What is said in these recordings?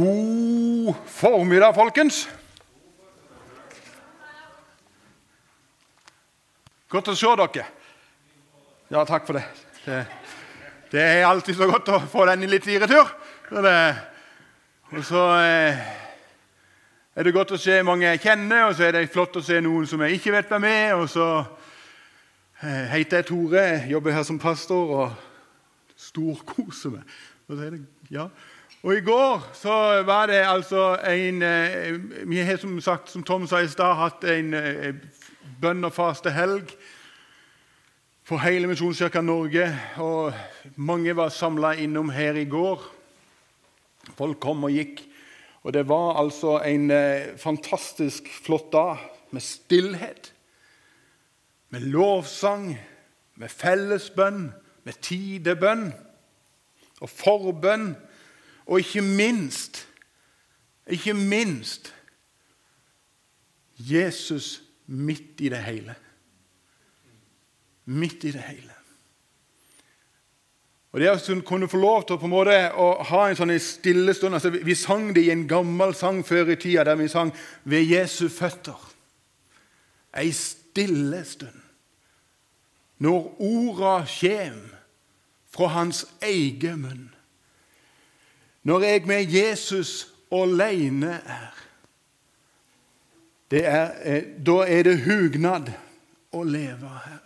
God formiddag, folkens. Godt å se dere. Ja, takk for det. Det, det er alltid så godt å få den litt i retur. Det, og så eh, er det godt å se mange jeg kjenner, og så er det flott å se noen som jeg ikke vet hvem er. Og så eh, heter jeg Tore, jeg jobber her som pastor og storkoser meg. Og så er det, ja, og I går så var det altså en eh, Vi har som sagt, som Tom sa i stad, hatt en eh, bønn og faste helg for hele Misjonskirka Norge. Og mange var samla innom her i går. Folk kom og gikk. Og det var altså en eh, fantastisk flott dag med stillhet, med lovsang, med fellesbønn, med tidebønn og forbønn. Og ikke minst Ikke minst Jesus midt i det hele. Midt i det hele. Og Det å kunne få lov til å, på en måte, å ha en sånn stille stund altså, Vi sang det i en gammel sang før i tida, der vi sang 'Ved Jesu føtter'. Ei stille stund. Når orda kjem fra hans egen munn. Når jeg med Jesus alene er, er eh, Da er det hugnad å leve her.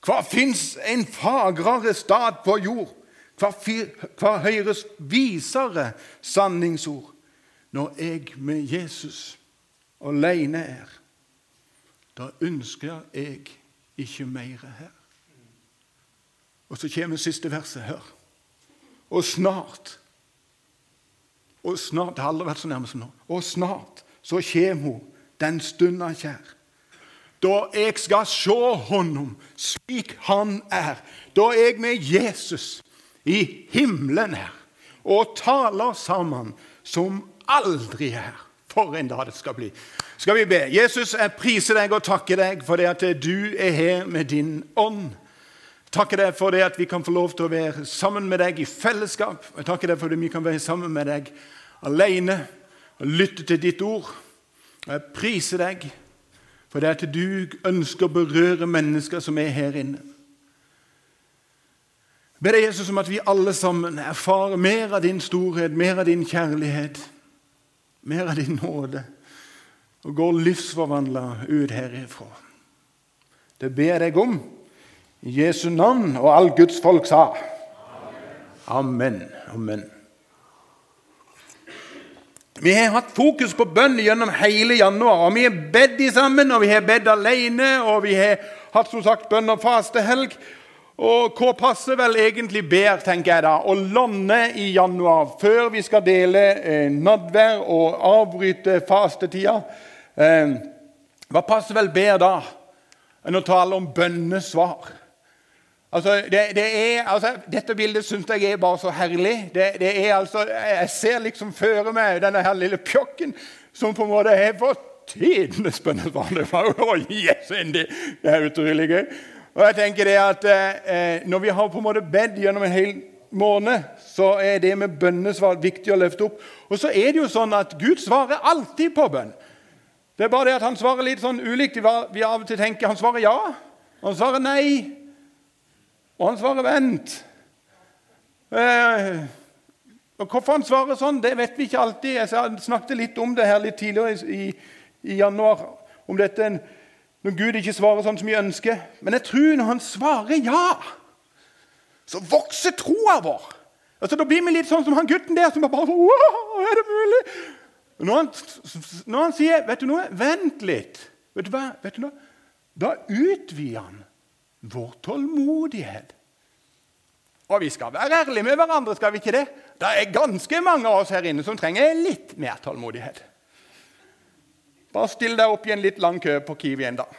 Hva fins en fagrere stad på jord? Hva, hva høres visere sanningsord? Når jeg med Jesus alene er, da ønsker jeg ikke mer her. Og så kommer siste verset. Hør. Og snart og snart, Det har aldri vært så nærme som nå. Og snart så kommer hun, den stunda kjær. Da jeg skal se Honom slik Han er. Da jeg med Jesus i himmelen er og taler sammen som aldri er. For en dag det skal bli. Skal vi be? Jesus, jeg priser deg og takker deg for det at du er her med din ånd takker deg for det at vi kan få lov til å være sammen med deg i fellesskap. Jeg takker deg for det vi kan være sammen med deg alene og lytte til ditt ord. Og jeg priser deg for det at du ønsker å berøre mennesker som er her inne. Jeg ber deg, Jesus, om at vi alle sammen erfarer mer av din storhet, mer av din kjærlighet, mer av din nåde, og går livsforvandla ut herifra. Det ber jeg deg om. I Jesu navn, og all Guds folk sa Amen. Amen. Vi har hatt fokus på bønn gjennom hele januar. og Vi har bedt sammen, og vi har bedt alene, og vi har hatt som sagt bønn og fastehelg. Og hva passer vel egentlig bedre, tenker jeg da, å lande i januar, før vi skal dele eh, nadvær og avbryte fastetida? Eh, hva passer vel bedre da enn å tale om bønnesvar? Altså, det, det er, altså, dette bildet syns jeg er bare så herlig. Det, det er altså, Jeg ser liksom føre meg denne her lille pjokken som på en måte har fått tidenes bønnesbarn. Det er utrolig gøy. Og jeg tenker det at eh, Når vi har på en måte bedt gjennom en hel måned, så er det med bønnesvar viktig å løfte opp. Og så er det jo sånn at Gud svarer alltid på bønn. Det er bare det at han svarer litt sånn ulikt. Vi av og til tenker han svarer ja, han svarer nei. Og han svarer 'vent'. Eh, og Hvorfor han svarer sånn, det vet vi ikke alltid. Jeg snakket litt om det her litt tidligere i, i januar. om dette, Når Gud ikke svarer sånn som vi ønsker. Men jeg tror når han svarer ja, så vokser troa vår. Altså, Da blir vi litt sånn som han gutten der som bare wow, er det mulig? Når han, når han sier 'Vet du noe? Vent litt.' Vet du hva? Vet du noe? Da utvider han vår tålmodighet. Og vi skal være ærlige med hverandre, skal vi ikke det? Det er ganske mange av oss her inne som trenger litt mer tålmodighet. Bare still deg opp i en litt lang kø på Kiwi en dag.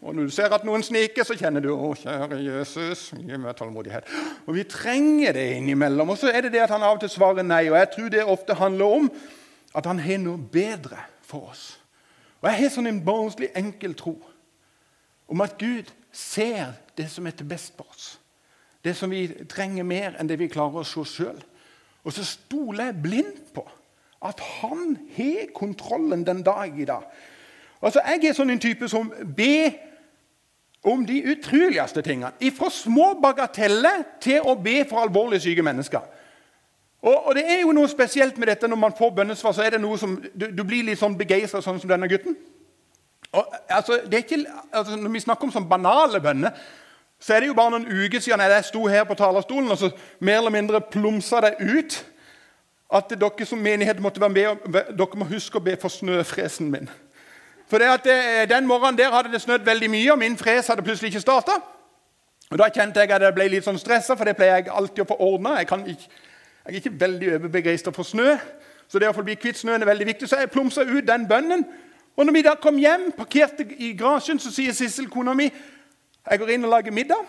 Og når du ser at noen sniker, så kjenner du 'Å, kjære Jesus, gi meg tålmodighet'. Og Vi trenger det innimellom. Og så er det det at han av og til svarer nei. Og jeg tror det ofte handler om at han har noe bedre for oss. Og jeg har sånn en barnslig enkel tro om at Gud ser det som er til best for oss. Det som vi trenger mer enn det vi klarer å se sjøl. Og så stoler jeg blindt på at han har kontrollen den dag i dag. Altså, Jeg er sånn en type som ber om de utroligste tingene. Fra små bagateller til å be for alvorlig syke mennesker. Og, og, Det er jo noe spesielt med dette når man får bønnesvar. så er det noe som, Du, du blir litt sånn begeistra, sånn som denne gutten. Og, altså, ikke, altså, når vi snakker om sånn banale bønner, så er det jo bare noen uker siden jeg sto her på talerstolen og så mer eller mindre plumsa det ut at dere som menighet måtte være med, dere må huske å be for snøfresen min. For det at det, Den morgenen der hadde det snødd veldig mye, og min fres hadde plutselig ikke starta. Da kjente jeg at jeg ble litt sånn stressa, for det pleier jeg alltid å få ordna. Jeg, jeg, er ikke veldig overbegeistra for snø, så det å få bli kvitt snøen er veldig viktig. Så jeg plumsa ut den bønnen. Og når vi da kom hjem, parkerte i garasjen, så sier Sissel, kona mi, jeg går inn og lager middag.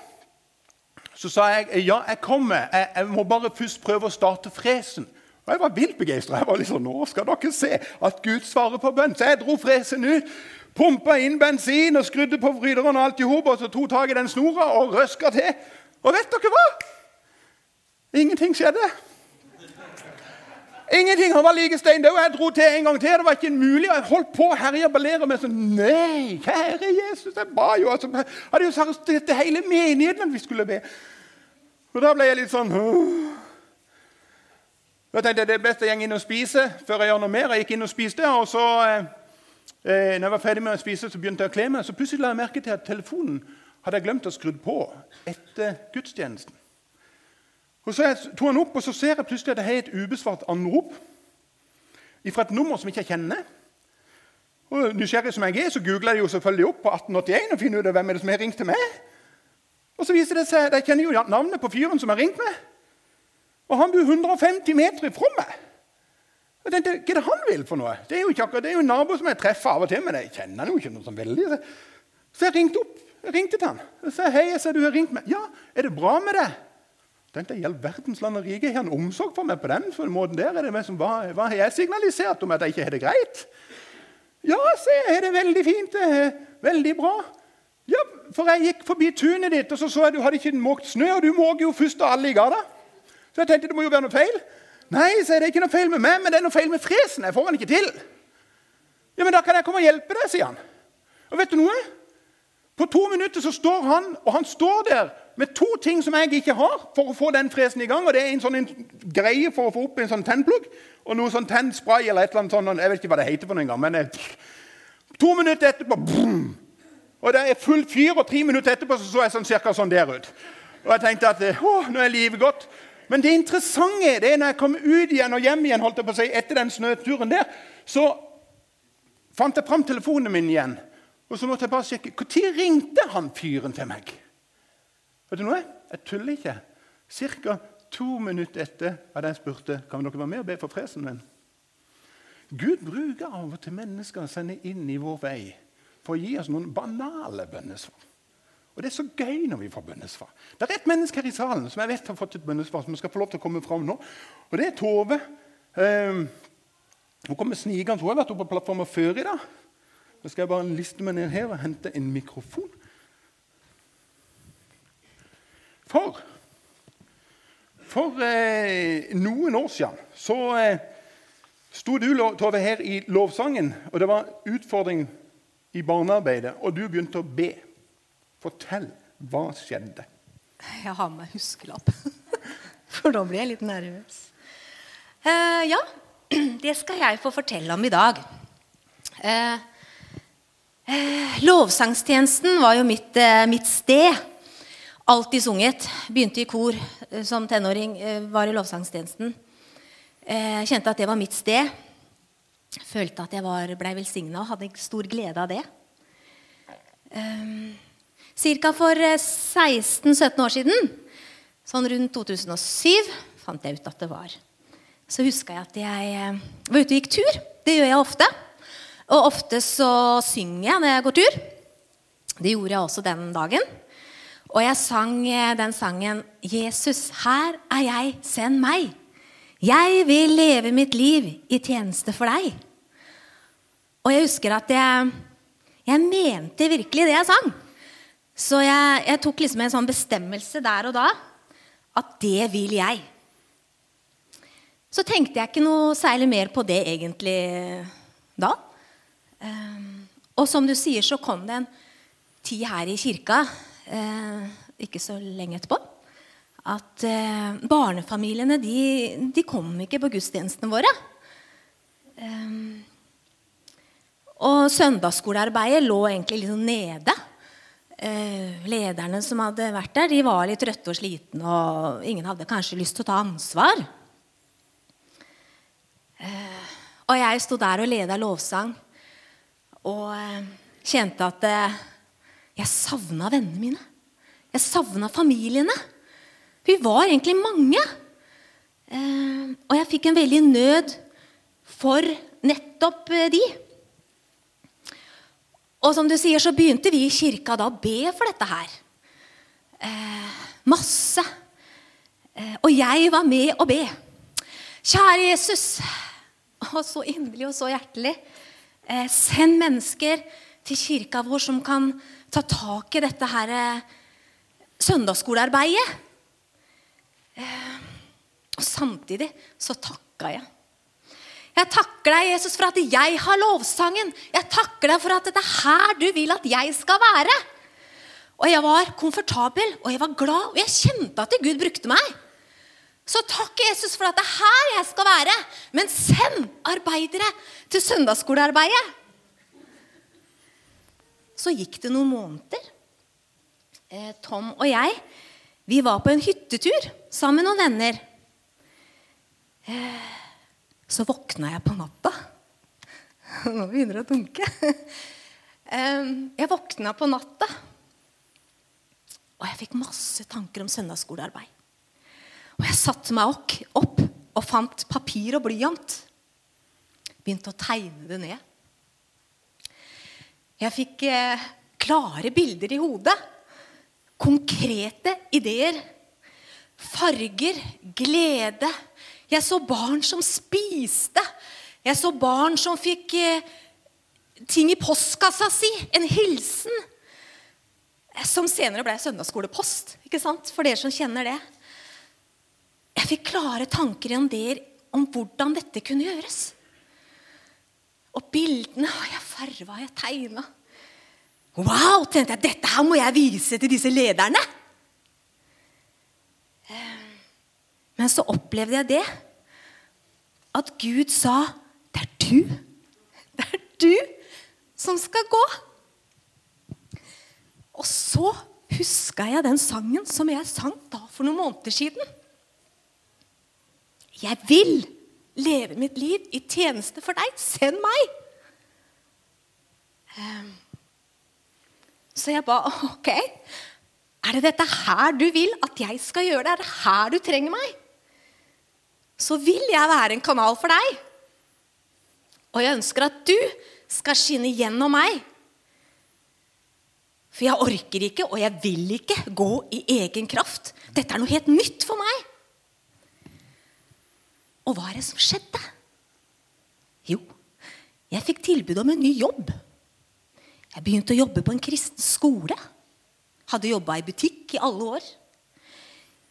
Så sa jeg ja, jeg kommer. Jeg, jeg må bare først prøve å starte fresen. Og Jeg var vilt begeistra. Liksom, nå skal dere se at Gud svarer på bønn. Så jeg dro fresen ut, pumpa inn bensin og skrudde på vryderen og alt i hop, og så tok tak i den snora og røska til. Og vet dere hva? Ingenting skjedde. Ingenting. Var like stein død. Jeg dro til en gang til. Det var ikke mulig. Jeg holdt på å herje og ballere med sånn Nei, kjære Jesus, jeg ba jo altså, Jeg hadde jo sagt til hele menigheten vi skulle be. Og da ble jeg litt sånn Da tenkte jeg det er best jeg går inn og spiser før jeg gjør noe mer. Jeg gikk inn og spiste, og så eh, eh, når jeg var ferdig med å spise, så begynte jeg å kle meg. Så plutselig la jeg merke til at telefonen hadde jeg glemt å skru på etter gudstjenesten. Og Så tok han opp, og så ser jeg plutselig at jeg har et ubesvart anrop fra et nummer som jeg ikke kjenner. Og Nysgjerrig som jeg er, så googler jeg jo selvfølgelig opp på 1881 og finner ut hvem er det som har ringt til meg. Og så viser det seg, Jeg kjenner jo navnet på fyren som har ringt meg. Og han bor 150 meter fra meg. Jeg tenkte, Hva er det han vil for noe? Det er jo ikke det er jo en nabo som jeg treffer av og til, men jeg kjenner jo ikke noe sånn veldig. Så jeg ringte opp. Jeg ringte til han. Jeg sa, hei, jeg sa, du har ringt meg. Ja, er det bra med deg? Tenkte jeg, verdens land og rike, Har han omsorg for meg på den for måten der? Er det meg som, hva, hva har jeg signalisert om at jeg ikke har det greit? Ja, se, jeg har det veldig fint. Det er veldig bra. Ja, For jeg gikk forbi tunet ditt, og så så jeg du hadde ikke måkt snø, og du måker jo først av alle i gata. Så jeg tenkte det må jo være noe feil. Nei, så er det ikke noe feil med meg, men det er noe feil med fresen. Jeg får den ikke til. Ja, men da kan jeg komme og hjelpe deg, sier han. Og vet du noe? På to minutter så står han, og han står der med to ting som jeg ikke har for å få den fresen i gang. og Det er en sånn greie for å få opp en sånn tennplugg og noe sånn tennspray eller et eller annet sånt. Jeg vet ikke hva det heter for noen gang, men jeg, to minutter etterpå boom, Og det er full fyr, og tre minutter etterpå så, så jeg sånn cirka sånn der ut. Og jeg tenkte at eh, å, nå er livet godt. Men det interessante det er når jeg kom ut igjen og hjem igjen holdt jeg på å si, etter den snøturen der, så fant jeg fram telefonen min igjen. Og så måtte jeg bare sjekke Når ringte han fyren til meg? Vet du noe? Jeg tuller ikke. Ca. to minutter etter at jeg spurte kan dere være med og be for fresen min. Gud bruker av og til mennesker å sende inn i vår vei for å gi oss noen banale bønnesvar. Og Det er så gøy når vi får bønnesvar. Det er et menneske her i salen som jeg vet har fått et bønnesvar, som skal få lov til å komme fram nå. Og Det er Tove. Um, hun kommer snikende. Hun har vært oppe på plattformen før i dag. Da skal jeg bare liste meg ned her og hente en mikrofon. For, for eh, noen år siden så eh, sto du Tove, her i lovsangen, og det var utfordring i barnearbeidet, og du begynte å be. Fortell. Hva skjedde? Jeg har med huskelapp, for da blir jeg litt nervøs. Eh, ja, det skal jeg få fortelle om i dag. Eh, eh, lovsangstjenesten var jo mitt, mitt sted alltid sunget. Begynte i kor eh, som tenåring, eh, var i lovsangstjenesten. Eh, kjente at det var mitt sted. Følte at jeg blei ble velsigna og hadde stor glede av det. Cirka for 16-17 år siden, sånn rundt 2007, fant jeg ut at det var. Så huska jeg at jeg var ute og gikk tur. Det gjør jeg ofte. Og ofte så synger jeg når jeg går tur. Det gjorde jeg også den dagen. Og jeg sang eh, den sangen 'Jesus, her er jeg, send meg'. Jeg vil leve mitt liv i tjeneste for deg. Og jeg husker at jeg, jeg mente virkelig det jeg sang. Så jeg, jeg tok liksom en sånn bestemmelse der og da at det vil jeg. så tenkte jeg ikke noe særlig mer på det egentlig da. Um, og som du sier, så kom det en tid her i kirka uh, ikke så lenge etterpå at eh, barnefamiliene de, de, kom ikke på gudstjenestene våre. Eh, og søndagsskolearbeidet lå egentlig litt sånn nede. Uh, lederne som hadde vært der, de var litt trøtte og slitne, og ingen hadde kanskje lyst til å ta ansvar. Eh, og jeg sto der og leda lovsang og eh, kjente at eh, jeg savna vennene mine. Jeg savna familiene. Vi var egentlig mange. Og jeg fikk en veldig nød for nettopp de. Og som du sier, så begynte vi i kirka da å be for dette her. masse. og jeg var med å be. Kjære Jesus, og så inderlig og så hjertelig. Eh, send mennesker til kirka vår som kan ta tak i dette her eh, søndagsskolearbeidet. Eh, og samtidig så takka jeg. Jeg takker deg, Jesus, for at jeg har lovsangen. Jeg takker deg for at det er her du vil at jeg skal være. Og jeg var komfortabel, og jeg var glad, og jeg kjente at Gud brukte meg. Så takk, Jesus, for at det er her jeg skal være. Men send arbeidere til søndagsskolearbeidet. Så gikk det noen måneder. Eh, Tom og jeg vi var på en hyttetur sammen med noen venner. Eh, så våkna jeg på natta. Nå begynner det å dunke. Eh, jeg våkna på natta, og jeg fikk masse tanker om søndagsskolearbeid. Og jeg satte meg opp og fant papir og blyant. Begynte å tegne det ned. Jeg fikk eh, klare bilder i hodet. Konkrete ideer. Farger, glede. Jeg så barn som spiste. Jeg så barn som fikk eh, ting i postkassa si. En hilsen. Som senere ble søndagsskolepost. ikke sant? For dere som kjenner det. Jeg fikk klare tanker om hvordan dette kunne gjøres. Og bildene har jeg farva, jeg tegna. Wow, tenkte jeg, dette her må jeg vise til disse lederne. Eh, men så opplevde jeg det. At Gud sa det er du. Det er du som skal gå. Og så huska jeg den sangen som jeg sang da for noen måneder siden. Jeg vil leve mitt liv i tjeneste for deg. Send meg! Ehm, så jeg ba OK. Er det dette her du vil at jeg skal gjøre det? Er det her du trenger meg? Så vil jeg være en kanal for deg. Og jeg ønsker at du skal skinne gjennom meg. For jeg orker ikke, og jeg vil ikke gå i egen kraft. Dette er noe helt nytt for meg. Og hva er det som skjedde? Jo, jeg fikk tilbud om en ny jobb. Jeg begynte å jobbe på en kristen skole. Hadde jobba i butikk i alle år.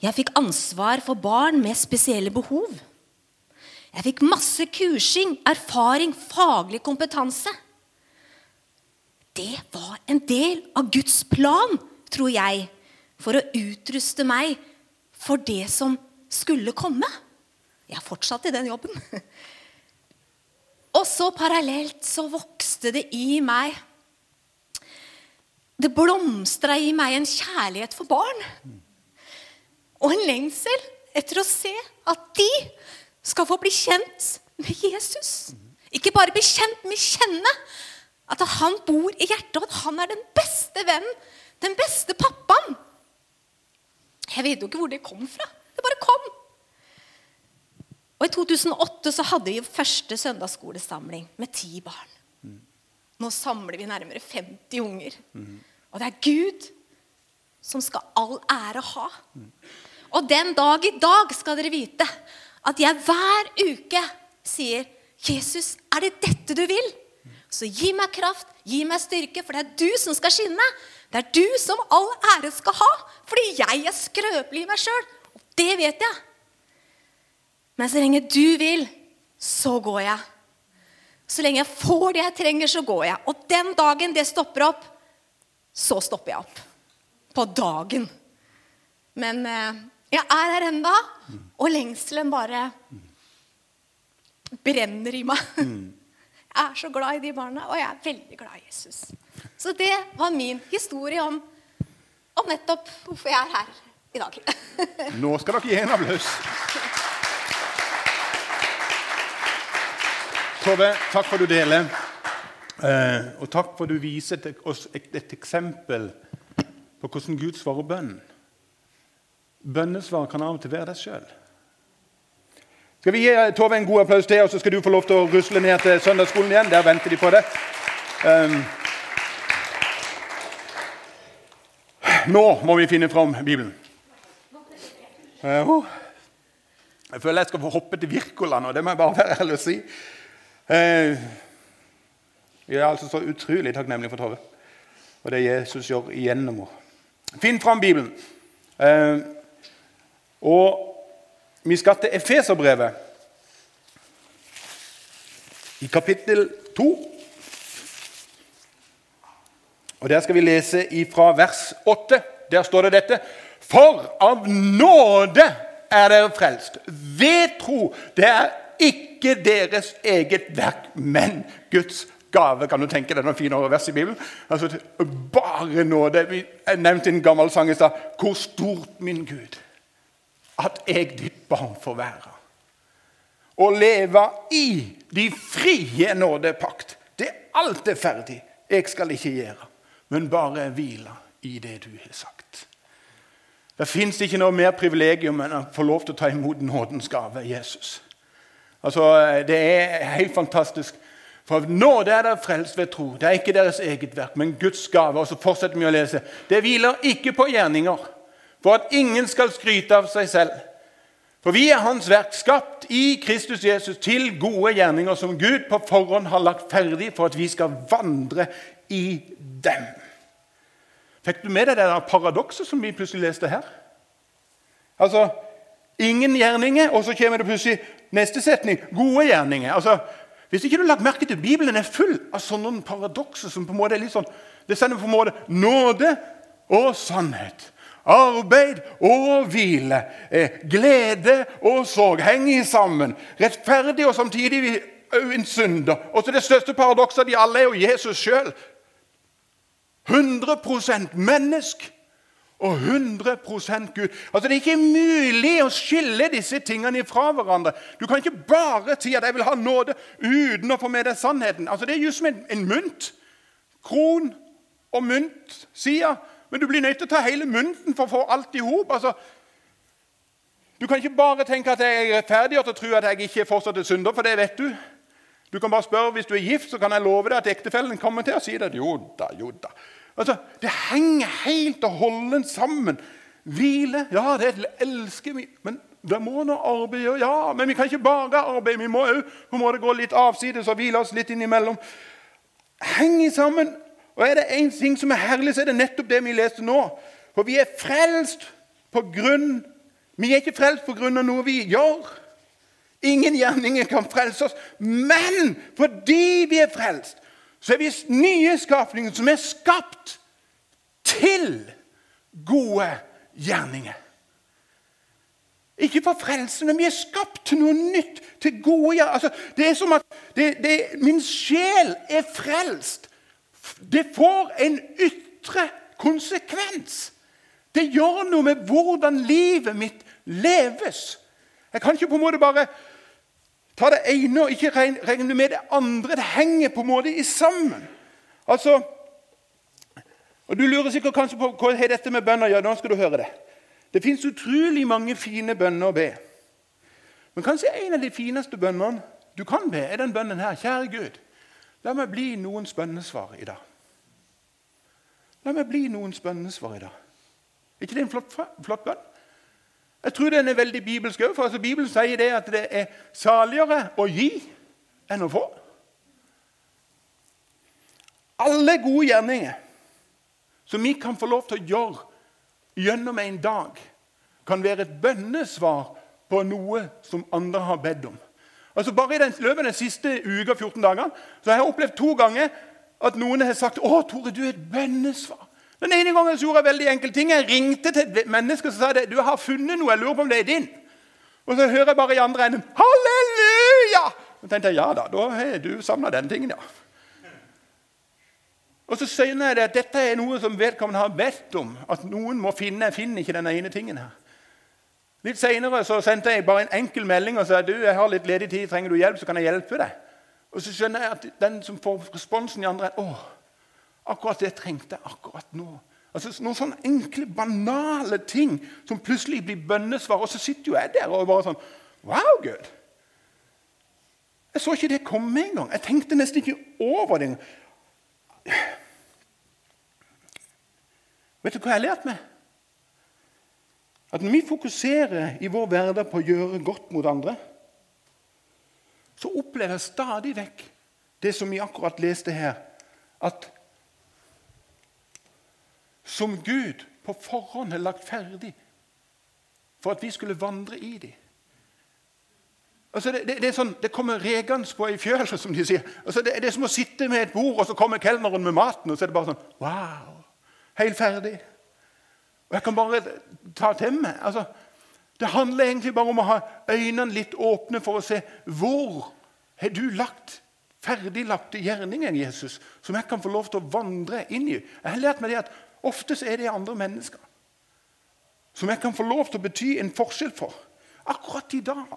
Jeg fikk ansvar for barn med spesielle behov. Jeg fikk masse kursing, erfaring, faglig kompetanse. Det var en del av Guds plan, tror jeg, for å utruste meg for det som skulle komme. Jeg fortsatte i den jobben. Og så parallelt så vokste det i meg Det blomstra i meg en kjærlighet for barn. Og en lengsel etter å se at de skal få bli kjent med Jesus. Ikke bare bli kjent, men kjenne at han bor i hjertet, og at han er den beste vennen, den beste pappaen. Jeg vet jo ikke hvor det kom fra. Det bare kom. Og I 2008 så hadde vi første søndagsskolesamling med ti barn. Nå samler vi nærmere 50 unger. Og det er Gud som skal all ære ha. Og den dag i dag skal dere vite at jeg hver uke sier, 'Jesus, er det dette du vil?' Så gi meg kraft, gi meg styrke, for det er du som skal skinne. Det er du som all ære skal ha, fordi jeg er skrøpelig i meg sjøl. Og det vet jeg. Men så lenge du vil, så går jeg. Så lenge jeg får det jeg trenger, så går jeg. Og den dagen det stopper opp, så stopper jeg opp. På dagen. Men eh, jeg er her enda, og lengselen bare brenner i meg. Jeg er så glad i de barna, og jeg er veldig glad i Jesus. Så det var min historie om, om nettopp hvorfor jeg er her i dag. Nå skal dere gi en Tove, takk for at du deler. Eh, og takk for at du viser oss et, eksempel på hvordan Gud svarer bønn. Bønnesvar kan av og til være deg sjøl. Skal vi gi eh, Tove en god applaus til, og så skal du få lov til å rusle ned til søndagsskolen igjen. Der venter de på det. Um, nå må vi finne fram Bibelen. Uh, jeg føler jeg skal få hoppe til Wirkola nå. Det må jeg bare være ærlig å si. Uh, jeg er altså så utrolig takknemlig for Tove og det Jesus gjør igjennom henne. Finn fram Bibelen. Uh, og vi skal til Efeserbrevet i kapittel 2. Og Der skal vi lese fra vers 8. Der står det dette. For av nåde er dere frelst, ved tro. Det er ikke deres eget verk, men Guds gave. Kan du tenke deg noen fine vers i Bibelen? Altså, Bare nåde. Vi nevnte en gammel sang i stad. Hvor stort min Gud at jeg, ditt barn, får være. Å leve i de frie nådepakt. Det alt er ferdig. Jeg skal ikke gjøre, men bare hvile i det du har sagt. Det fins ikke noe mer privilegium enn å få lov til å ta imot nådens gave, Jesus. Altså, Det er helt fantastisk. For nåde er dere frelst ved tro. Det er ikke deres eget verk, men Guds gave. Og så fortsetter vi å lese. Det hviler ikke på gjerninger for at ingen skal skryte av seg selv. For vi er Hans verk, skapt i Kristus Jesus til gode gjerninger som Gud på forhånd har lagt ferdig for at vi skal vandre i dem. Fikk du med deg det der paradokset som vi plutselig leste her? Altså, Ingen gjerninger, og så kommer det plutselig neste setning gode gjerninger. Altså, hvis ikke du har lagt merke til Bibelen er full av sånne paradokser som på en måte er litt sånn, det sender på en måte nåde og sannhet. Arbeid og hvile, eh, glede og sorg henger sammen. Rettferdig og samtidig en synder. Og så Det største paradokset av de alle er jo Jesus sjøl. 100% menneske og 100% Gud. Altså Det er ikke mulig å skille disse tingene fra hverandre. Du kan ikke bare si at 'jeg vil ha nåde' uten å få med deg sannheten. Altså Det er just som en, en mynt. Kron og mynt, sier men du blir nødt til å ta hele mynten for å få alt i hop. Altså, du kan ikke bare tenke at jeg er rettferdiggjort og tro at jeg ikke fortsatt er synder, for det vet du. Du kan bare spørre Hvis du er gift, så kan jeg love deg at ektefellen kommer til å si det. Jo da, jo da. Altså, Det henger helt og holdent sammen. Hvile, ja, det elsker vi. Men det må nå arbeide, ja. Men vi kan ikke bare arbeide. Vi må òg gå litt avsides og hvile oss litt innimellom. Henger sammen. Og er det én ting som er herlig, så er det nettopp det vi leste nå. For vi er frelst på grunn Vi er ikke frelst på grunn av noe vi gjør. Ingen gjerninger kan frelse oss. Men fordi vi er frelst, så er vi nye skapninger som er skapt til gode gjerninger. Ikke for frelse, men vi er skapt til noe nytt, til gode gjerninger. Altså, det er som at det, det, min sjel er frelst det får en ytre konsekvens. Det gjør noe med hvordan livet mitt leves. Jeg kan ikke på en måte bare ta det ene og ikke regne med det andre. Det henger på en måte i sammen. Altså, og Du lurer sikkert kanskje på hva har dette med bønn å gjøre. Nå skal du høre det. Det fins utrolig mange fine bønner å be. Men kanskje en av de fineste bønnene du kan be, er den bønnen her. Kjære Gud, la meg bli noens bønnesvar i dag. La meg bli noens bønnesvar i dag. Er ikke det en flott, flott bønn? Jeg tror den er veldig bibelsk òg. Altså Bibelen sier det at det er saligere å gi enn å få. Alle gode gjerninger som vi kan få lov til å gjøre gjennom en dag, kan være et bønnesvar på noe som andre har bedt om. Altså Bare i den, løpet av den siste uka, 14 dagene, så har jeg opplevd to ganger at noen har sagt 'Å, Tore, du er et bønnesvar'. Den ene gangen så gjorde jeg veldig enkle ting. Jeg ringte til et menneske og sa det, 'Du har funnet noe. Jeg lurer på om det er din.' Og så hører jeg bare i andre enden 'Halleluja!' Og tenkte jeg, ja da, da har du savna den tingen, ja. Og så skjønner jeg at dette er noe som vedkommende har bedt om. At noen må finne. Jeg finner ikke den ene tingen her. Litt seinere sendte jeg bare en enkel melding og sa du, jeg har litt ledig tid, trenger du hjelp, så kan jeg hjelpe deg. Og så skjønner jeg at den som får responsen i andre enden Akkurat det trengte jeg akkurat nå. Altså Noen sånne enkle, banale ting som plutselig blir bønnesvar. Og så sitter jo jeg der og bare sånn Wow, Gud! Jeg så ikke det komme engang. Jeg tenkte nesten ikke over det engang. Vet du hva jeg har lært meg? At når vi fokuserer i vår hverdag på å gjøre godt mot andre, så opplever jeg stadig vekk det som vi akkurat leste her, at som Gud på forhånd har lagt ferdig for at vi skulle vandre i dem. Altså det, det, det, sånn, det kommer regans på ei fjøl, som de sier. Altså det, er som å sitte med et bord, og så kommer kelneren med maten, og så er det bare sånn Wow! Helt ferdig. Og jeg kan bare ta til meg. Altså, det handler egentlig bare om å ha øynene litt åpne for å se hvor har du lagt ferdiglagte gjerninger, Jesus, som jeg kan få lov til å vandre inn i. Jeg har lært meg det at Ofte er det andre mennesker som jeg kan få lov til å bety en forskjell for. Akkurat i dag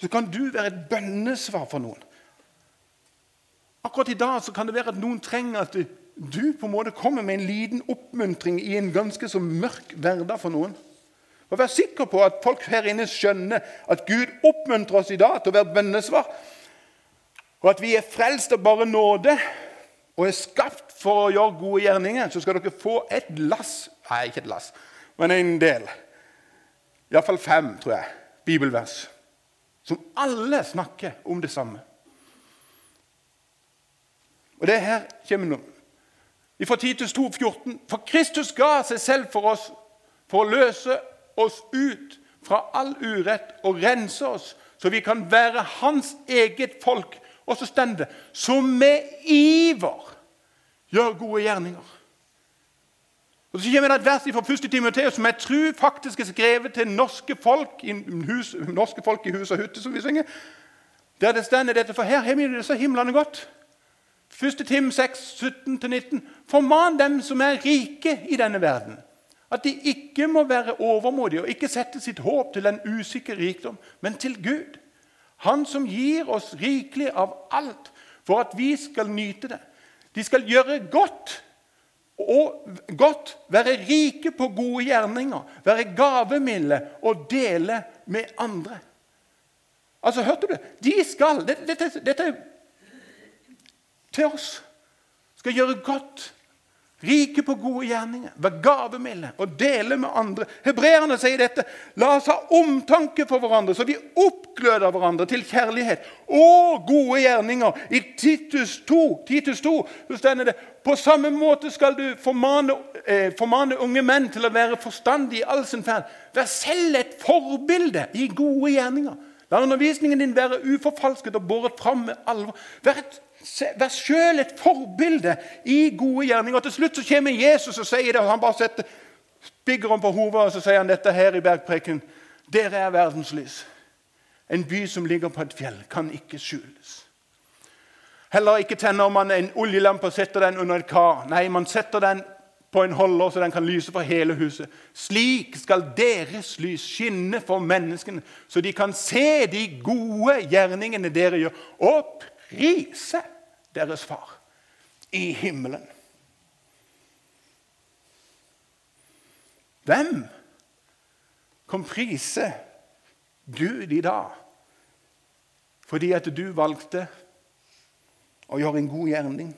så kan du være et bønnesvar for noen. Akkurat i dag så kan det være at noen trenger at du på en måte kommer med en liten oppmuntring i en ganske så mørk hverdag for noen. Og Vær sikker på at folk her inne skjønner at Gud oppmuntrer oss i dag til å være bønnesvar. Og at vi er frelst av bare nåde og er skapt for å gjøre gode gjerninger. Så skal dere få et lass Nei, ikke et lass, men en del. Iallfall fem, tror jeg, bibelvers. Som alle snakker om det samme. Og det her kommer nå fra Titus 2, 14. For Kristus ga seg selv for oss for å løse oss ut fra all urett og rense oss, så vi kan være hans eget folk. Og så står det som med iver gjør gode gjerninger. Og Så kommer det et vers fra 1. Timoteus som jeg tror faktisk er skrevet til norske folk hus, norske folk i hus og hytte, som vi synger. Der det stender dette, For her har vi det så himlende godt. 1. Tim 6, 17-19. Forman dem som er rike i denne verden, at de ikke må være overmodige og ikke sette sitt håp til en usikker rikdom, men til Gud. Han som gir oss rikelig av alt for at vi skal nyte det. De skal gjøre godt og godt, være rike på gode gjerninger, være gavemilde og dele med andre. Altså, hørte du? De skal Dette, er til oss. Skal gjøre godt Rike på gode gjerninger, være gavemilde og dele med andre. Hebreerne sier dette. La oss ha omtanke for hverandre, så vi oppgløder hverandre til kjærlighet og gode gjerninger. I Titus 2, Titus 2 så stender det på samme måte skal du formane, eh, formane, unge menn til å være forstandige i all sin ferd. Vær selv et forbilde i gode gjerninger. La undervisningen din være uforfalsket og båret fram med alvor. Vær et Vær sjøl et forbilde i gode gjerninger. Og Til slutt så kommer Jesus og sier det. og Han bare setter spiggeren på hodet og så sier han dette her i bergpreken. Dere er verdens lys. En by som ligger på et fjell, kan ikke skjules. Heller ikke tenner man en oljelampe og setter den under et kar. Nei, man setter den på en holder så den kan lyse for hele huset. Slik skal deres lys skinne for menneskene, så de kan se de gode gjerningene dere gjør, og prise deres far i himmelen. Hvem kan prise Gud i dag fordi at du valgte å gjøre en god gjerning?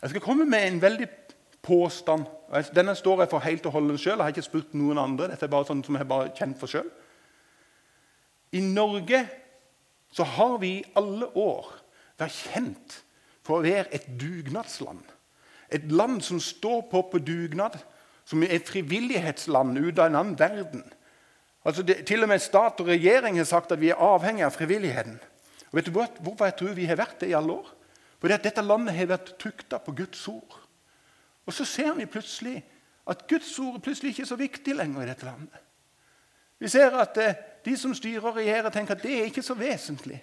Jeg skal komme med en veldig påstand. Denne står jeg for helt og holdent sjøl. Jeg har ikke spurt noen andre. Dette er bare sånn som jeg bare kjent for selv. I Norge så har vi i alle år vært kjent for å være et dugnadsland. Et land som står på på dugnad, som er et frivillighetsland ut av en annen verden. Altså det, Til og med stat og regjering har sagt at vi er avhengig av frivilligheten. Og vet du Hvorfor jeg tror vi har vært det i alle år? Fordi at dette landet har vært tukta på Guds ord. Og så ser vi plutselig at Guds ord plutselig ikke er så viktig lenger i dette landet. Vi ser at eh, de som styrer og regjerer, tenker at det er ikke så vesentlig.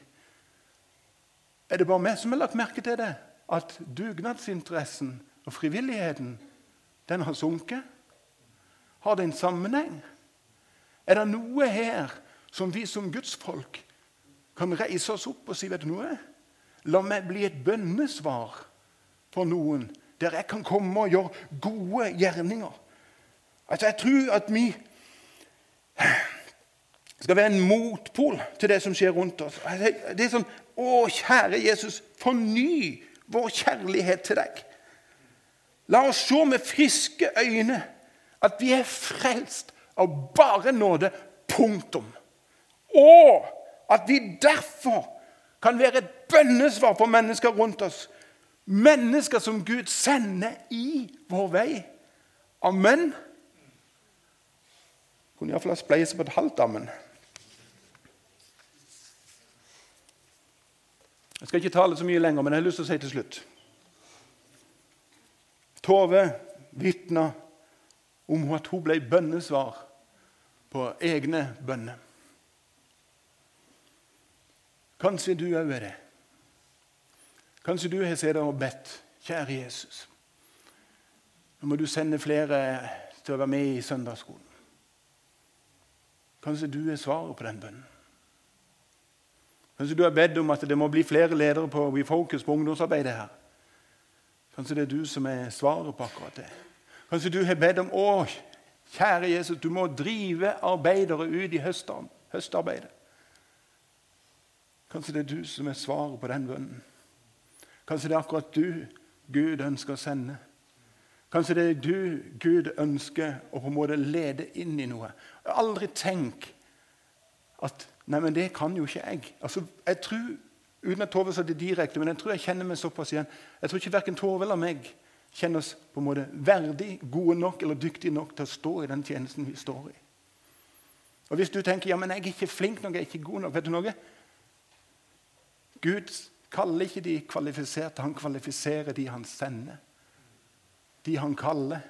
Er det bare meg som har lagt merke til det? At dugnadsinteressen og frivilligheten den har sunket? Har det en sammenheng? Er det noe her som vi som gudsfolk kan reise oss opp og si vet du noe? La meg bli et bønnesvar for noen, der jeg kan komme og gjøre gode gjerninger. Altså, Jeg tror at vi skal være en motpol til det som skjer rundt oss. Det er sånn Å, kjære Jesus, forny vår kjærlighet til deg. La oss se med friske øyne at vi er frelst av bare nåde. Punktum. Og at vi derfor kan være et bønnesvar for mennesker rundt oss. Mennesker som Gud sender i vår vei. Amen. Kunne iallfall ha spleiset på et halvt ammen. Jeg skal ikke tale så mye lenger, men jeg har lyst til å si til slutt. Tove vitna om at hun ble bønnesvar på egne bønner. Kanskje du òg er det. Kanskje du har sittet og bedt. Kjære Jesus, nå må du sende flere til å være med i søndagsskolen. Kanskje du er svaret på den bønnen. Kanskje du har bedt om at det må bli flere ledere på We Focus på ungdomsarbeidet her. Kanskje det er du som er svaret på akkurat det. Kanskje du har bedt om å, kjære Jesus, du må drive arbeidere ut i høstarbeidet. Kanskje det er du som er svaret på den bønnen. Kanskje det er akkurat du Gud ønsker å sende. Kanskje det er du Gud ønsker å på en måte lede inn i noe. Aldri tenk at Nei, men det kan jo ikke jeg. Altså, jeg tror, Uten at Tove sa det direkte, men jeg tror jeg kjenner meg såpass igjen. Jeg tror ikke verken Tove eller meg kjenner oss på en måte verdig, gode nok eller dyktige nok til å stå i den tjenesten vi står i. Og Hvis du tenker ja, men jeg er ikke flink nok, jeg er ikke god nok vet du noe? Gud kaller ikke de kvalifiserte, han kvalifiserer de han sender. De han kaller.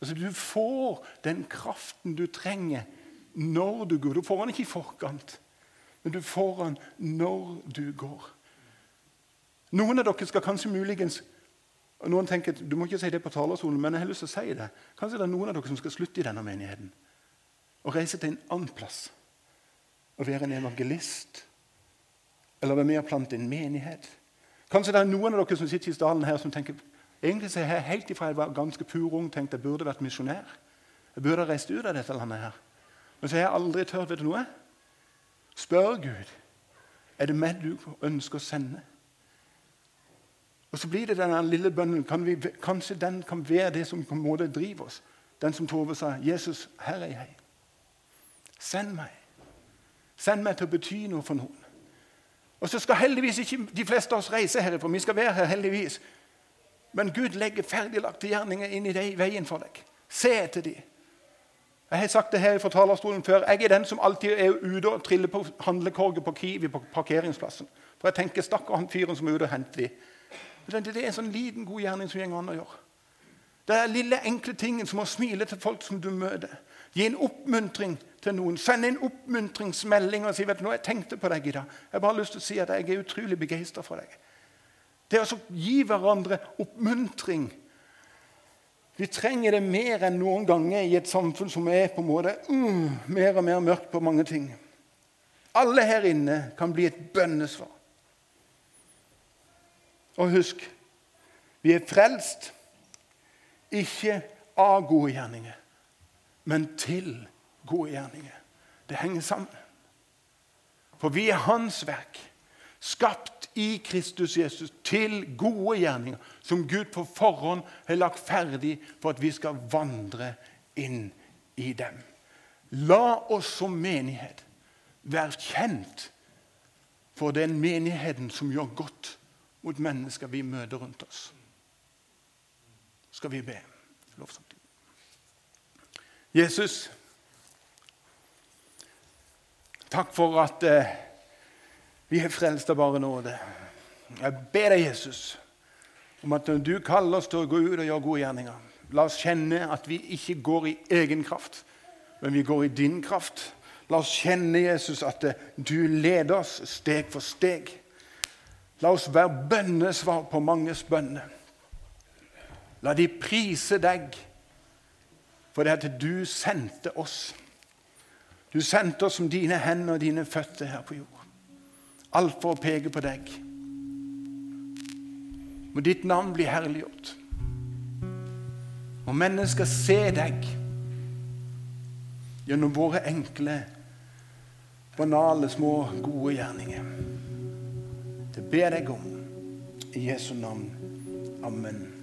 Altså Du får den kraften du trenger når du går. Du får den ikke i forkant, men du får den når du går. Noen av dere skal kanskje muligens Noen tenker du må ikke si det på talerstolen, men jeg har lyst til å si det. Kanskje det er noen av dere som skal slutte i denne menigheten og reise til en annen plass og være en evangelist eller være med og plante en menighet. Kanskje det er noen av dere som sitter i stalen her som tenker egentlig så jeg helt ifra jeg var ganske purung tenkt jeg burde vært misjonær. Jeg burde ha reist ut av dette landet. her. Men så har jeg aldri tørt. Vet du noe? Spør Gud er det meg du ønsker å sende. Og så blir det denne lille bønnen. Kan vi, kanskje den kan være det som på en måte driver oss. Den som Tove sa. 'Jesus, her er jeg. Send meg.' Send meg til å bety noe for noen. Og så skal heldigvis ikke de fleste av oss reise herifra. Vi skal være her, heldigvis. Men Gud legger ferdiglagte gjerninger inn i deg, veien for deg. Se etter dem. Jeg har sagt det her fra talerstolen før. Jeg er den som alltid er ute og triller på handlekorget på Kiwi på parkeringsplassen. For jeg tenker stakkar han fyren som er ute og henter dem. Det er en sånn liten, god gjerning som går an å gjøre. Det er lille, enkle tingen som å smile til folk som du møter. Gi en oppmuntring til noen. Send en oppmuntringsmelding og si vet du, nå, jeg tenkte på deg i dag. Jeg har bare lyst til å si at jeg er utrolig begeistra for deg. Det å gi hverandre oppmuntring Vi trenger det mer enn noen ganger i et samfunn som er på en måte mm, mer og mer mørkt på mange ting. Alle her inne kan bli et bønnesvar. Og husk vi er frelst ikke av gode gjerninger, men til gode gjerninger. Det henger sammen. For vi er Hans verk, skapt i Kristus Jesus til gode gjerninger, som Gud på forhånd har lagt ferdig for at vi skal vandre inn i dem. La oss som menighet være kjent for den menigheten som gjør godt mot mennesker vi møter rundt oss. Skal vi be? Lovsang. Jesus, Takk for at eh, vi er frelst av bare nåde. Jeg ber deg, Jesus, om at når du kaller oss til å gå ut og gjøre gode gjerninger, la oss kjenne at vi ikke går i egen kraft, men vi går i din kraft. La oss kjenne, Jesus, at eh, du leder oss steg for steg. La oss være bønnesvar på manges bønner. La de prise deg for det at du sendte oss. Du sendte oss som dine hender og dine føtter her på jord. Alt for å peke på deg. Må ditt navn bli herliggjort. Må mennesker se deg gjennom våre enkle, banale, små, gode gjerninger. Det ber jeg om i Jesu navn. Amen.